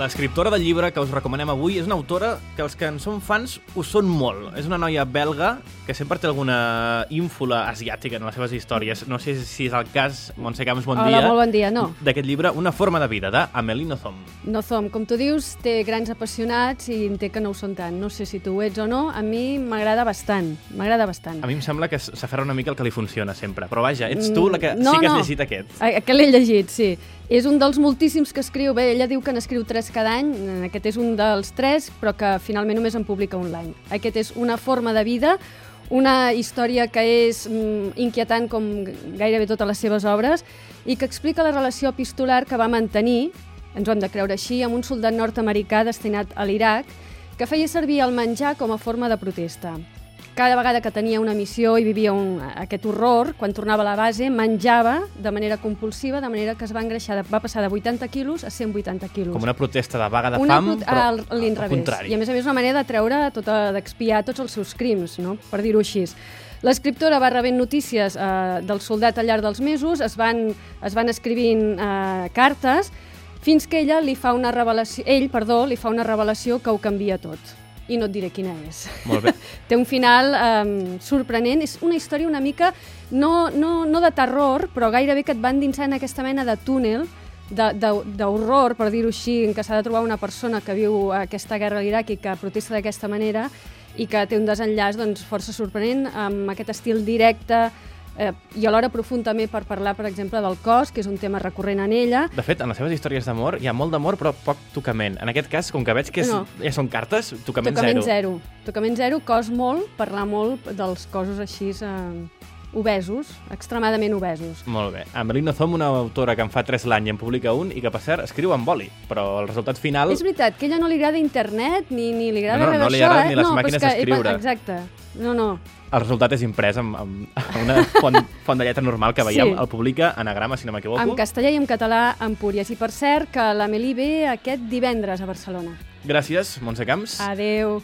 L'escriptora del llibre que us recomanem avui és una autora que els que en són fans ho són molt. És una noia belga que sempre té alguna ínfula asiàtica en les seves històries. No sé si és el cas, Montse Camps, bon Hola, dia. molt bon dia, no. D'aquest llibre, Una forma de vida, d'Amélie Nothomb. Nothomb, com tu dius, té grans apassionats i en té que no ho són tant. No sé si tu ho ets o no, a mi m'agrada bastant, m'agrada bastant. A mi em sembla que s'aferra una mica el que li funciona sempre. Però vaja, ets tu la que Mm, no, sí que has no. llegit aquest. A- Aquest l'he llegit, sí. És un dels moltíssims que escriu. Bé, ella diu que n'escriu tres cada any, aquest és un dels tres, però que finalment només en publica un l'any. Aquest és una forma de vida, una història que és mm, inquietant com gairebé totes les seves obres i que explica la relació epistolar que va mantenir, ens ho hem de creure així, amb un soldat nord-americà destinat a l'Iraq que feia servir el menjar com a forma de protesta. Cada vegada que tenia una missió i vivia un, aquest horror, quan tornava a la base, menjava de manera compulsiva, de manera que es va engreixar, de- va passar de 80 quilos a 180 quilos. Com una protesta de vaga de Una fam, però al, al l'inrevés. contrari. I a més a més una manera de treure, tota, d'expiar tots els seus crims, no? per dir-ho així. L'escriptora va rebent notícies eh, del soldat al llarg dels mesos, es van, es van escrivint eh, cartes, fins que ella li fa una revelació, ell, perdó, li fa una revelació que ho canvia tot. I no et diré quina és. Molt bé. Té un final um, sorprenent. És una història una mica, no, no, no de terror, però gairebé que et van dinsar en aquesta mena de túnel d'horror, per dir-ho així, en què s'ha de trobar una persona que viu aquesta guerra a l'Iraq i que protesta d'aquesta manera i que té un desenllaç doncs, força sorprenent, amb aquest estil directe eh, i alhora profund també per parlar, per exemple, del cos, que és un tema recurrent en ella. De fet, en les seves històries d'amor hi ha molt d'amor, però poc tocament. En aquest cas, com que veig que és, No. ja són cartes, tocament, Tocament zero. zero. Tocament zero, cos molt, parlar molt dels cossos així eh, obesos, extremadament obesos. Molt bé. Amélie Nothomb, una autora que en fa 3 l'any i en publica un i que, per cert, escriu en boli, però el resultat final... És veritat que ella no li agrada internet, ni, ni li agrada No, no, res no li d'això, eh? ni les no, però màquines d'escriure. Exacte. No, no. El resultat és imprès amb, amb, una font, font de lletra normal que veiem. Sí. El publica Anagrama, si no m'equivoco. En castellà i en català, en Púries. I per cert, que l'Amélie ve aquest divendres a Barcelona. Gràcies, Montse Camps. Adeu.